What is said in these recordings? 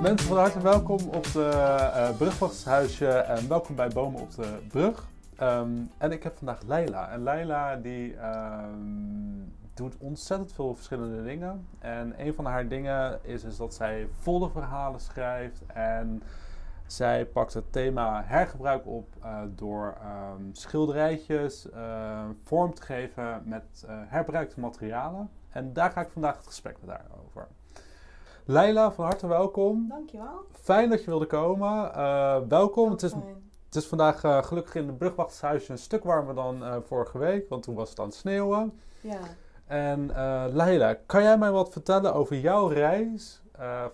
Mensen van harte welkom op de uh, Brugwachtershuisje en welkom bij Bomen op de Brug. Ehm, en ik heb vandaag Leila. En Leila die ehm, doet ontzettend veel verschillende dingen. En een van haar dingen is, is dat zij volle verhalen schrijft. En zij pakt het thema hergebruik op uh, door um, schilderijtjes vorm te geven met uh, herbruikte materialen. En daar ga ik vandaag het gesprek met haar over. Leila, van harte welkom. Dankjewel. Fijn dat je wilde komen. Uh, welkom. Het is, het is, vandaag uh, gelukkig in de brugwachtershuisje een stuk warmer dan uh, vorige week, want toen was het aan het sneeuwen. Ja. En Leila, kan jij mij wat vertellen over jouw reis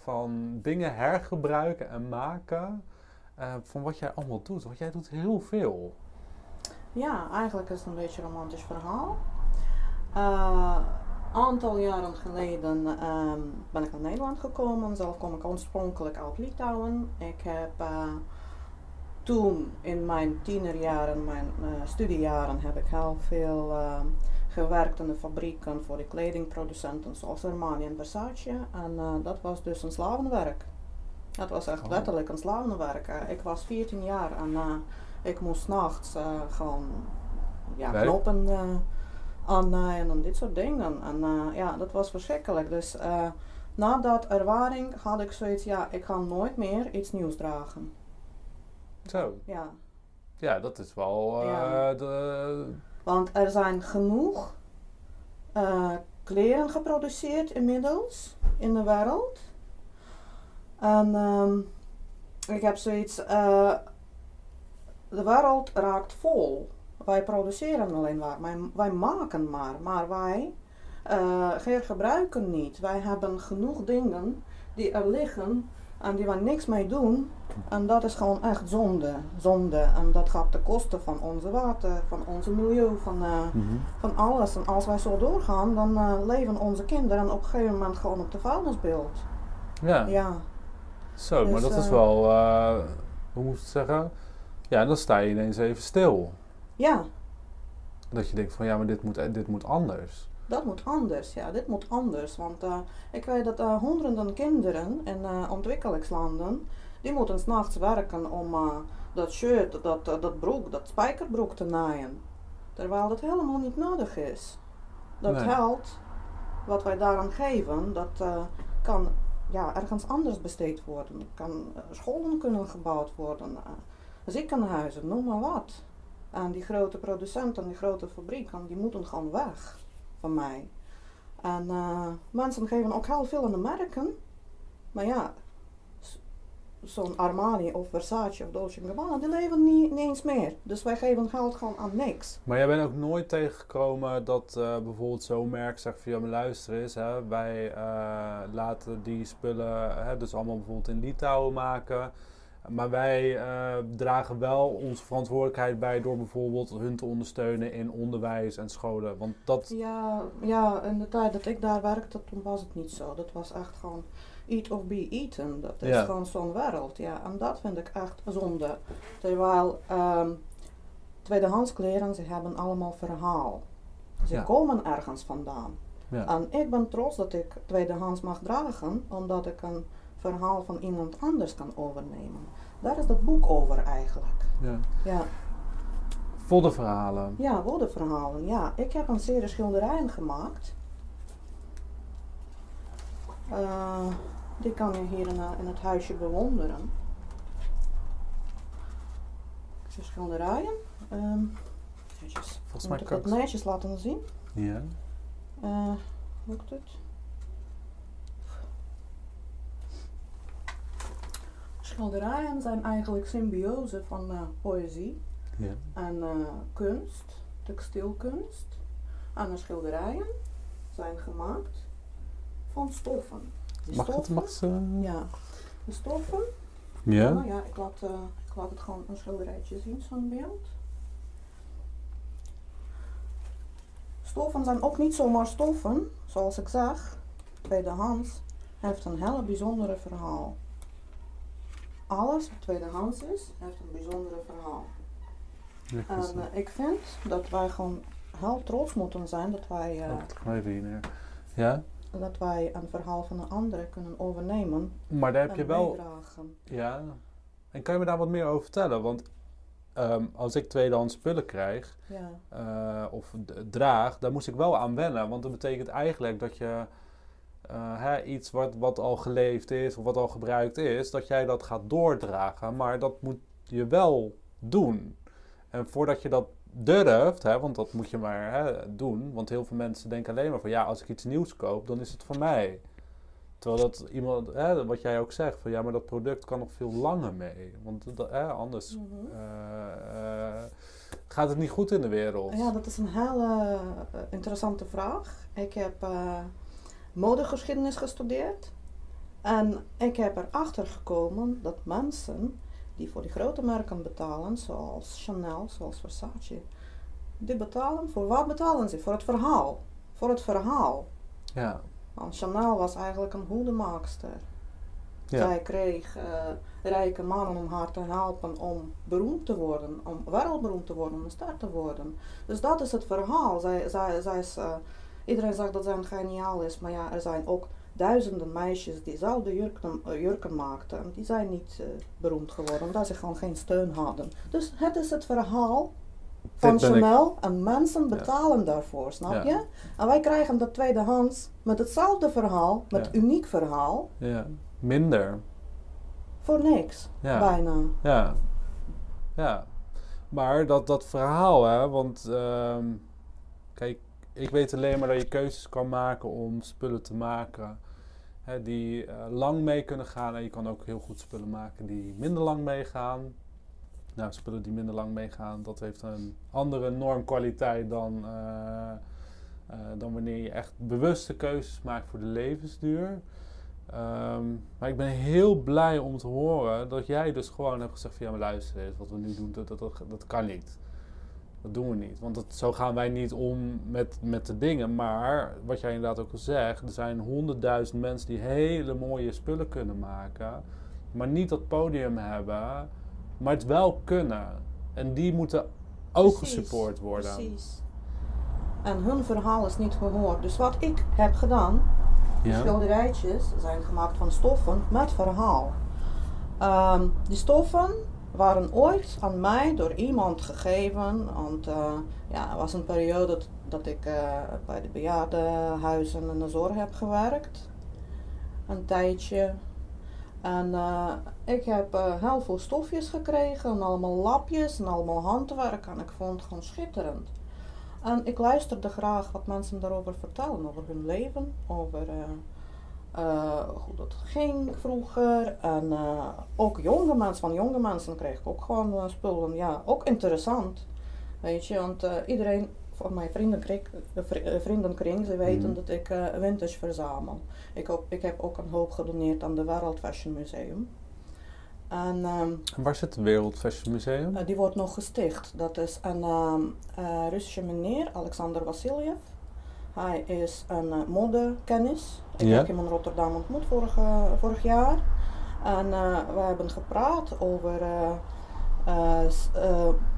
van dingen hergebruiken en maken? van wat jij allemaal doet, want jij doet heel veel. Ja, eigenlijk is het een beetje een romantisch verhaal aantal jaren geleden um, ben ik naar Nederland gekomen. Zelf kom ik oorspronkelijk uit Litouwen. Ik heb uh, toen in mijn tienerjaren, mijn uh, studiejaren, heb ik heel veel uh, gewerkt in de fabrieken voor de kledingproducenten zoals Armani en Versace. En dat was dus een slavenwerk. Dat was echt oh. letterlijk een slavenwerk. ik was 14 jaar en ik moest nachts gewoon ja, knoppen aan en dit soort dingen. En uh, ja, dat was verschrikkelijk. Dus uh, na dat ervaring had ik zoiets, ja, ik ga nooit meer iets nieuws dragen. Zo. Ja. Ja, dat is wel uh, ja. de... Want er zijn genoeg kleren geproduceerd inmiddels in de wereld. En um, ik heb zoiets, de wereld raakt vol wij produceren alleen maar, wij, wij maken maar, maar wij uh, gebruiken niet. Wij hebben genoeg dingen die er liggen en die wij niks mee doen. En dat is gewoon echt zonde. zonde. En dat gaat ten koste van onze water, van onze milieu, van, uh, van alles. En als wij zo doorgaan, dan uh, leven onze kinderen op een gegeven moment gewoon op de vuilnisbeeld. Ja. ja. Zo, dus, maar dat is wel, hoe moet ik het zeggen? Ja, dan sta je ineens even stil. Ja. Dat je denkt van ja, maar dit moet, dit moet anders. Dat moet anders, ja, dit moet anders. Want uh, ik weet dat uh, honderden kinderen in uh, ontwikkelingslanden, die moeten s'nachts werken om dat shirt, dat, dat broek, dat spijkerbroek te naaien. Terwijl dat helemaal niet nodig is. Dat nee. geld wat wij daaraan geven, dat kan ja, ergens anders besteed worden. Kan, scholen kunnen gebouwd worden, ziekenhuizen, noem maar wat. En die grote producenten, die grote fabrieken, die moeten gewoon weg van mij. En uh, mensen geven ook heel veel aan de merken. Maar ja, zo'n Armani of Versace of Dolce Gabbana, die leven niet, eens meer. Dus wij geven geld gewoon aan niks. Maar jij bent ook nooit tegengekomen dat uh, bijvoorbeeld zo'n merk zegt ja, maar luister eens, hè, wij uh, laten die spullen hè, dus allemaal bijvoorbeeld in Litouwen maken. Maar wij uh, dragen wel onze verantwoordelijkheid bij door bijvoorbeeld hun te ondersteunen in onderwijs en scholen. Want dat... Ja, ja, in de tijd dat ik daar werkte, toen was het niet zo. Dat was echt gewoon eat of be eaten. Dat is gewoon zo'n wereld. Ja, en dat vind ik echt zonde. Terwijl um, tweedehands kleren, ze hebben allemaal verhaal. Ze ja. komen ergens vandaan. Ja. En ik ben trots dat ik tweedehands mag dragen, omdat ik een verhaal van iemand anders kan overnemen. Daar is dat boek over eigenlijk. Ja. ja. verhalen. Ja, verhalen. Ja, ik heb een serie schilderijen gemaakt. Uh, die kan je hier in, in, het huisje bewonderen. De schilderijen. Um, netjes. Volgens mij kan ik dat netjes laten zien. Ja. Uh, lukt het? Schilderijen zijn eigenlijk symbiose van uh, poëzie ja. en uh, kunst, textielkunst. En de schilderijen zijn gemaakt van stoffen. Die mag stoffen, het? Mag ze? Ja. De stoffen. Ja. Nou ja, ik laat, ik laat het gewoon een schilderijtje zien, zo'n beeld. Stoffen zijn ook niet zomaar stoffen, zoals ik zag. Tweedehands heeft een hele bijzondere verhaal alles wat tweedehands is, heeft een bijzondere verhaal. en uh, ik vind dat wij gewoon heel trots moeten zijn dat wij. Uh, even hier. Ja? dat wij een verhaal van een ander kunnen overnemen Maar daar heb je wel... meedragen. Ja. En kan je me daar wat meer over vertellen? Want ehm, als ik tweedehands spullen krijg Ja. eh, of draag, daar moest ik wel aan wennen. Want dat betekent eigenlijk dat je eh, hè, iets wat, wat al geleefd is of wat al gebruikt is, dat jij dat gaat doordragen. Maar dat moet je wel doen. En voordat je dat durft, hè, want dat moet je maar hè, doen. Want heel veel mensen denken alleen maar van ja, als ik iets nieuws koop, dan is het voor mij. Terwijl dat iemand, hè, wat jij ook zegt, van ja, maar dat product kan nog veel langer mee. Want hè, anders Mhm. eh, eh, gaat het niet goed in de wereld. Ja, dat is een hele interessante vraag. Ik heb modegeschiedenis gestudeerd. En ik heb erachter gekomen dat mensen die voor die grote merken betalen, zoals Chanel, zoals Versace, die betalen, voor wat betalen ze? Voor het verhaal. Voor het verhaal. Ja. Want Chanel was eigenlijk een hoedemaakster. Ja. Zij kreeg eh, rijke mannen om haar te helpen om beroemd te worden, om wereldberoemd te worden, om een ster te worden. Dus dat is het verhaal. Zij, zij, zij is, eh, iedereen zegt dat zij een geniaal is, maar ja, er zijn ook duizenden meisjes die zelfde jurken, eh, jurken maakten. En die zijn niet eh, beroemd geworden, omdat ze gewoon geen steun hadden. Dus het is het verhaal van Chanel en mensen betalen daarvoor, snap Ja. je? En wij krijgen dat tweedehands met hetzelfde verhaal, met Ja. uniek verhaal, Ja. Minder. voor niks, bijna. Ja. Ja. Maar dat, dat verhaal, hè, want ehm, kijk, ik weet alleen maar dat je keuzes kan maken om spullen te maken hè, die eh, lang mee kunnen gaan. En je kan ook heel goed spullen maken die minder lang meegaan. Nou, spullen die minder lang meegaan, dat heeft een andere normkwaliteit dan, eh, eh, dan wanneer je echt bewuste keuzes maakt voor de levensduur. Ehm, maar ik ben heel blij om te horen dat jij dus gewoon hebt gezegd van ja, maar luister wat we nu doen, dat, dat, dat kan niet. Dat doen we niet. Want dat, zo gaan wij niet om met, met de dingen. Maar wat jij inderdaad ook al zegt, er zijn honderdduizend mensen die hele mooie spullen kunnen maken. Maar niet dat podium hebben, maar het wel kunnen. En die moeten ook Precies, gesupport worden. Precies. En hun verhaal is niet gehoord. Dus wat ik heb gedaan, die Ja? schilderijtjes zijn gemaakt van stoffen met verhaal. Ehm, die stoffen waren ooit aan mij door iemand gegeven. Want eh, ja, het was een periode dat, ik eh, bij de bejaardenhuizen en de zorg heb gewerkt. Een tijdje. En eh, ik heb heel veel stofjes gekregen, en allemaal lapjes en allemaal handwerk. En ik vond het gewoon schitterend. En ik luisterde graag wat mensen daarover vertellen, over hun leven, over hoe dat ging vroeger. En eh, ook jonge mensen, van jonge mensen kreeg ik ook gewoon eh, spullen. Ja, ook interessant. Weet je, want eh, iedereen van mijn vriendenkring, eh, vri- eh, vriendenkring ze weten Mhm. dat ik eh, vintage verzamel. Ik, ook, ik heb ook een hoop gedoneerd aan de Wereld Fashion Museum. En ehm, waar zit het Wereld Fashion Museum? eh, die wordt nog gesticht. Dat is een ehm, eh, Russische meneer, Alexander Vassiljev. Hij is een eh, modekennis. Ik Ja. heb hem in Rotterdam ontmoet vorig, vorig jaar. En eh, we hebben gepraat over, eh,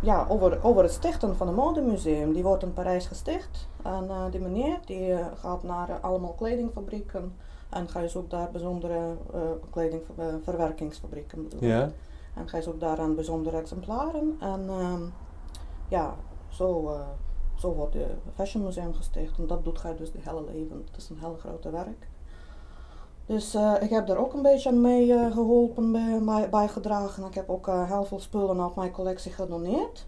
ja, over, over het stichten van een modemuseum. Die wordt in Parijs gesticht. En die meneer die, gaat naar allemaal kledingfabrieken. En hij zoekt daar bijzondere kledingverwerkingsfabrieken. bedoel ik. Ja? En hij zoekt daaraan bijzondere exemplaren. En ehm, ja, zo, zo wordt het Fashion Museum gesticht. En dat doet hij dus de hele leven. Het is een heel grote werk. Dus eh, ik heb daar ook een beetje mee eh, geholpen, bij, bij- bijgedragen. Ik heb ook eh, heel veel spullen uit mijn collectie gedoneerd.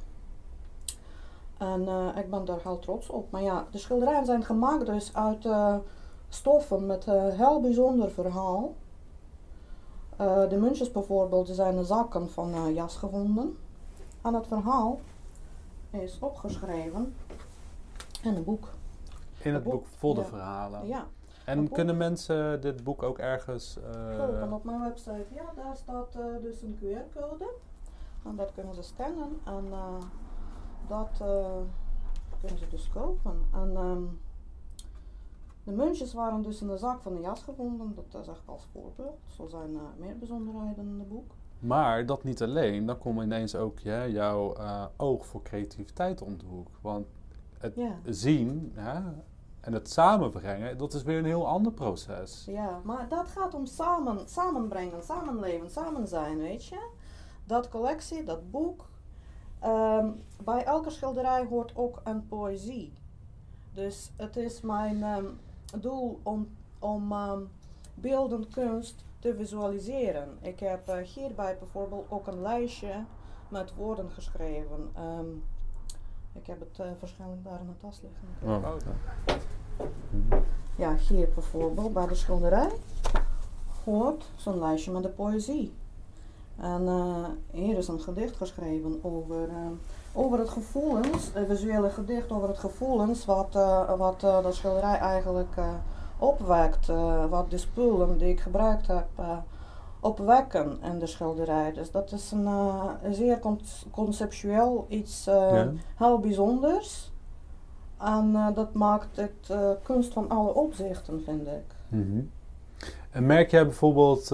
En ik ben daar heel trots op. Maar ja, de schilderijen zijn gemaakt dus uit stoffen met een heel bijzonder verhaal. De muntjes bijvoorbeeld zijn de zakken van jas gevonden. En het verhaal is opgeschreven in een boek. In het boek, boek vol de ja. verhalen. Ja, En kunnen mensen dit boek ook ergens... eh, Kopen op mijn website. Ja, daar staat eh, dus een QR-code. En dat kunnen ze scannen. En eh, dat eh, kunnen ze dus kopen. En ehm, de muntjes waren dus in de zak van de jas gevonden. Dat is echt als voorbeeld. Zo zijn eh, meer bijzonderheden in het boek. Maar dat niet alleen, dan komt ineens ook ja, jouw eh, oog voor creativiteit om de hoek. Want het Ja. zien, hè, en het samenbrengen, dat is weer een heel ander proces. Ja, maar dat gaat om samen, samenbrengen, samenleven, samen zijn, weet je. Dat collectie, dat boek. Ehm, bij elke schilderij hoort ook een poëzie. Dus het is mijn ehm, doel om, om um, beeldend kunst te visualiseren. Ik heb uh, hierbij bijvoorbeeld ook een lijstje met woorden geschreven. Ik heb het uh, waarschijnlijk daar in de tas liggen. Oh. Ja, hier bijvoorbeeld bij de schilderij hoort zo'n lijstje met de poëzie. En uh, hier is een gedicht geschreven over, uh, over het gevoelens, een visuele gedicht over het gevoelens wat, uh, wat de schilderij eigenlijk opwekt. wat de spullen die ik gebruikt heb opwekken in de schilderij. Dus dat is een, een zeer con conceptueel iets ja. heel bijzonders. En uh, dat maakt het kunst van alle opzichten, vind ik. Mm -hmm. En merk jij bijvoorbeeld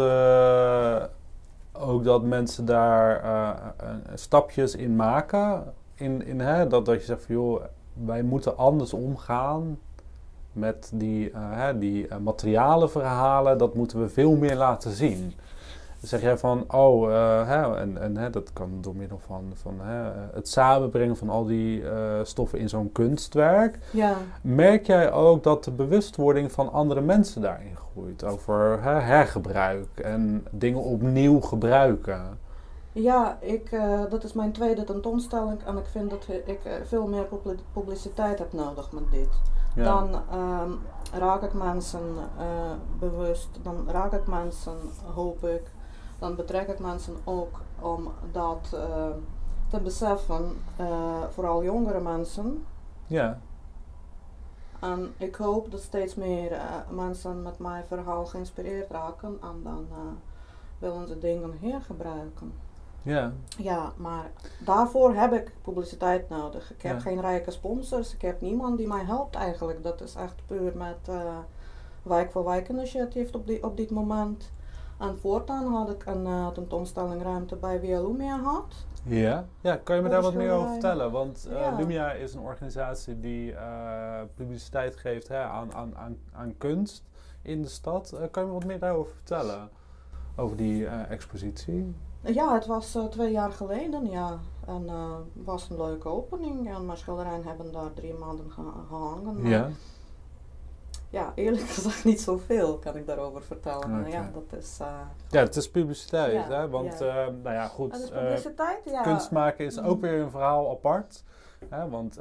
ook dat mensen daar stapjes in maken? In, in, hè, dat, dat je zegt van joh, wij moeten anders omgaan met die, hè, die materialen verhalen. Dat moeten we veel meer laten zien zeg jij van, oh, uh, hè, en, en hè, dat kan door middel van, van hè, het samenbrengen van al die uh, stoffen in zo'n kunstwerk. Ja. Merk jij ook dat de bewustwording van andere mensen daarin groeit? Over hè, hergebruik en dingen opnieuw gebruiken? Ja, ik, uh, dat is mijn tweede tentoonstelling en ik vind dat ik veel meer publiciteit heb nodig met dit. Ja. Dan um, raak ik mensen bewust, dan raak ik mensen, hoop ik, dan betrek ik mensen ook om dat uh, te beseffen, uh, vooral jongere mensen. Ja. En ik hoop dat steeds meer uh, mensen met mijn verhaal geïnspireerd raken en dan willen ze dingen hergebruiken. Ja. Ja, maar daarvoor heb ik publiciteit nodig. Ik heb ja. geen rijke sponsors, ik heb niemand die mij helpt eigenlijk. Dat is echt puur met Wijk voor Wijk initiatief op, die, op dit moment. En voortaan had ik een uh, tentoonstelling ruimte bij WLUMIA Lumia gehad. Ja. ja, kan je me daar wat meer over vertellen? Want uh, ja. Lumia is een organisatie die uh, publiciteit geeft hè, aan, aan, aan, aan kunst in de stad. kan je me wat meer daarover vertellen? Over die expositie? Ja, het was twee jaar geleden, ja. En het was een leuke opening. En mijn schilderijen hebben daar drie maanden gehangen. Ja ja, eerlijk gezegd niet zoveel kan ik daarover vertellen. Okay. Ja, dat is... Uh, ja, het is publiciteit, ja, hè? Want, ja. Nou ja, goed. Publiciteit, ja. Kunst maken is ook weer een verhaal apart. Hè? Want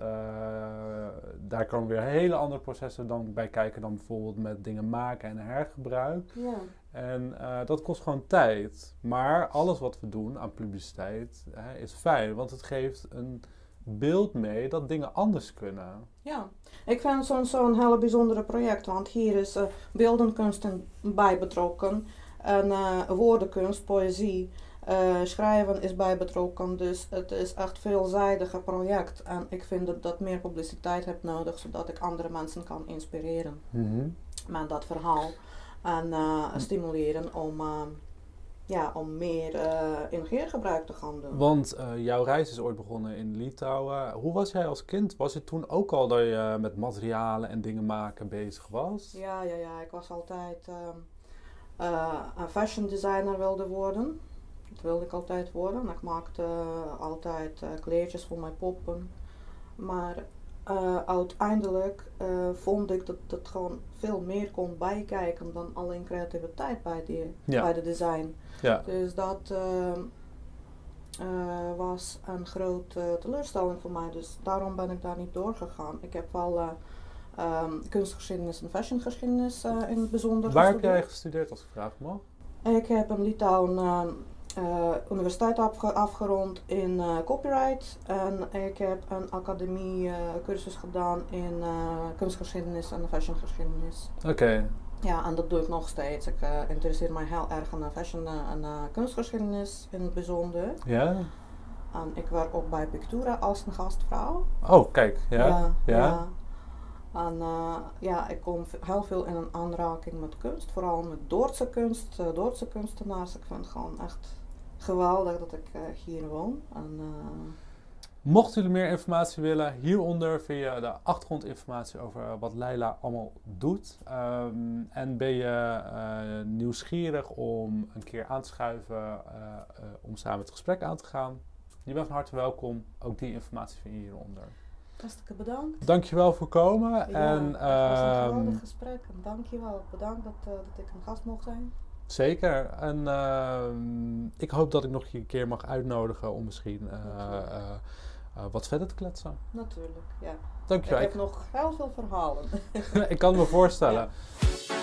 daar komen weer hele andere processen dan bij kijken dan bijvoorbeeld met dingen maken en hergebruik. Ja. En dat kost gewoon tijd. Maar alles wat we doen aan publiciteit is fijn, want het geeft een beeld mee dat dingen anders kunnen. Ja, ik vind zo'n zo'n hele bijzondere project, want hier is uh, beeldenkunst bij betrokken, en uh, woordenkunst, poëzie, uh, schrijven is bij betrokken. Dus het is echt een veelzijdige project en ik vind dat dat meer publiciteit heeft nodig, zodat ik andere mensen kan inspireren mm -hmm. met dat verhaal en stimuleren om ja, om meer uh, energiegebruik te gaan doen. Want jouw reis is ooit begonnen in Litouwen. Hoe was jij als kind? Was het toen ook al dat je met materialen en dingen maken bezig was? Ja, ja, ja. Ik was altijd uh, een fashion designer wilde worden. Dat wilde ik altijd worden. Ik maakte altijd kleertjes voor mijn poppen. Maar uh, uiteindelijk uh, vond ik dat het gewoon veel meer kon bijkijken dan alleen creativiteit bij, die, ja. bij de design. Ja. Dus dat uh, was een grote teleurstelling voor mij. Dus daarom ben ik daar niet doorgegaan. Ik heb wel um, kunstgeschiedenis en fashiongeschiedenis in het bijzonder Waar heb jij gestudeerd als ik vraag mag? Ik heb in Litauen uh, universiteit afge afgerond in uh, copyright en ik heb een academie uh, cursus gedaan in kunstgeschiedenis en fashiongeschiedenis. Oké. Okay. Ja, en dat doe ik nog steeds. Ik interesseer mij heel erg aan fashion en kunstgeschiedenis in het bijzonder. Ja. En ik werk ook bij Pictura als een gastvrouw. Oh, kijk, ja. Ja. En ja, ik kom heel veel in een aanraking met kunst, vooral met Doordse kunst, Doordse kunstenaars. Ik vind het gewoon echt geweldig dat ik uh, hier woon. En, uh, Mochten jullie meer informatie willen, hieronder vind je de achtergrondinformatie over wat Leila allemaal doet. Ehm, en ben je uh, nieuwsgierig om een keer aan te schuiven uh, uh, om samen het gesprek aan te gaan? Je bent van harte welkom. Ook die informatie vind je hieronder. Hartstikke bedankt. Dankjewel voor komen. Ja, en, het was een ehm, geweldig gesprek. En dankjewel. Bedankt dat, uh, dat ik een gast mocht zijn. Zeker. En ehm, ik hoop dat ik nog een keer mag uitnodigen om misschien uh, wat verder te kletsen. Natuurlijk, ja. Dankjewel. Ik heb nog heel veel verhalen. ik kan me voorstellen. Ja.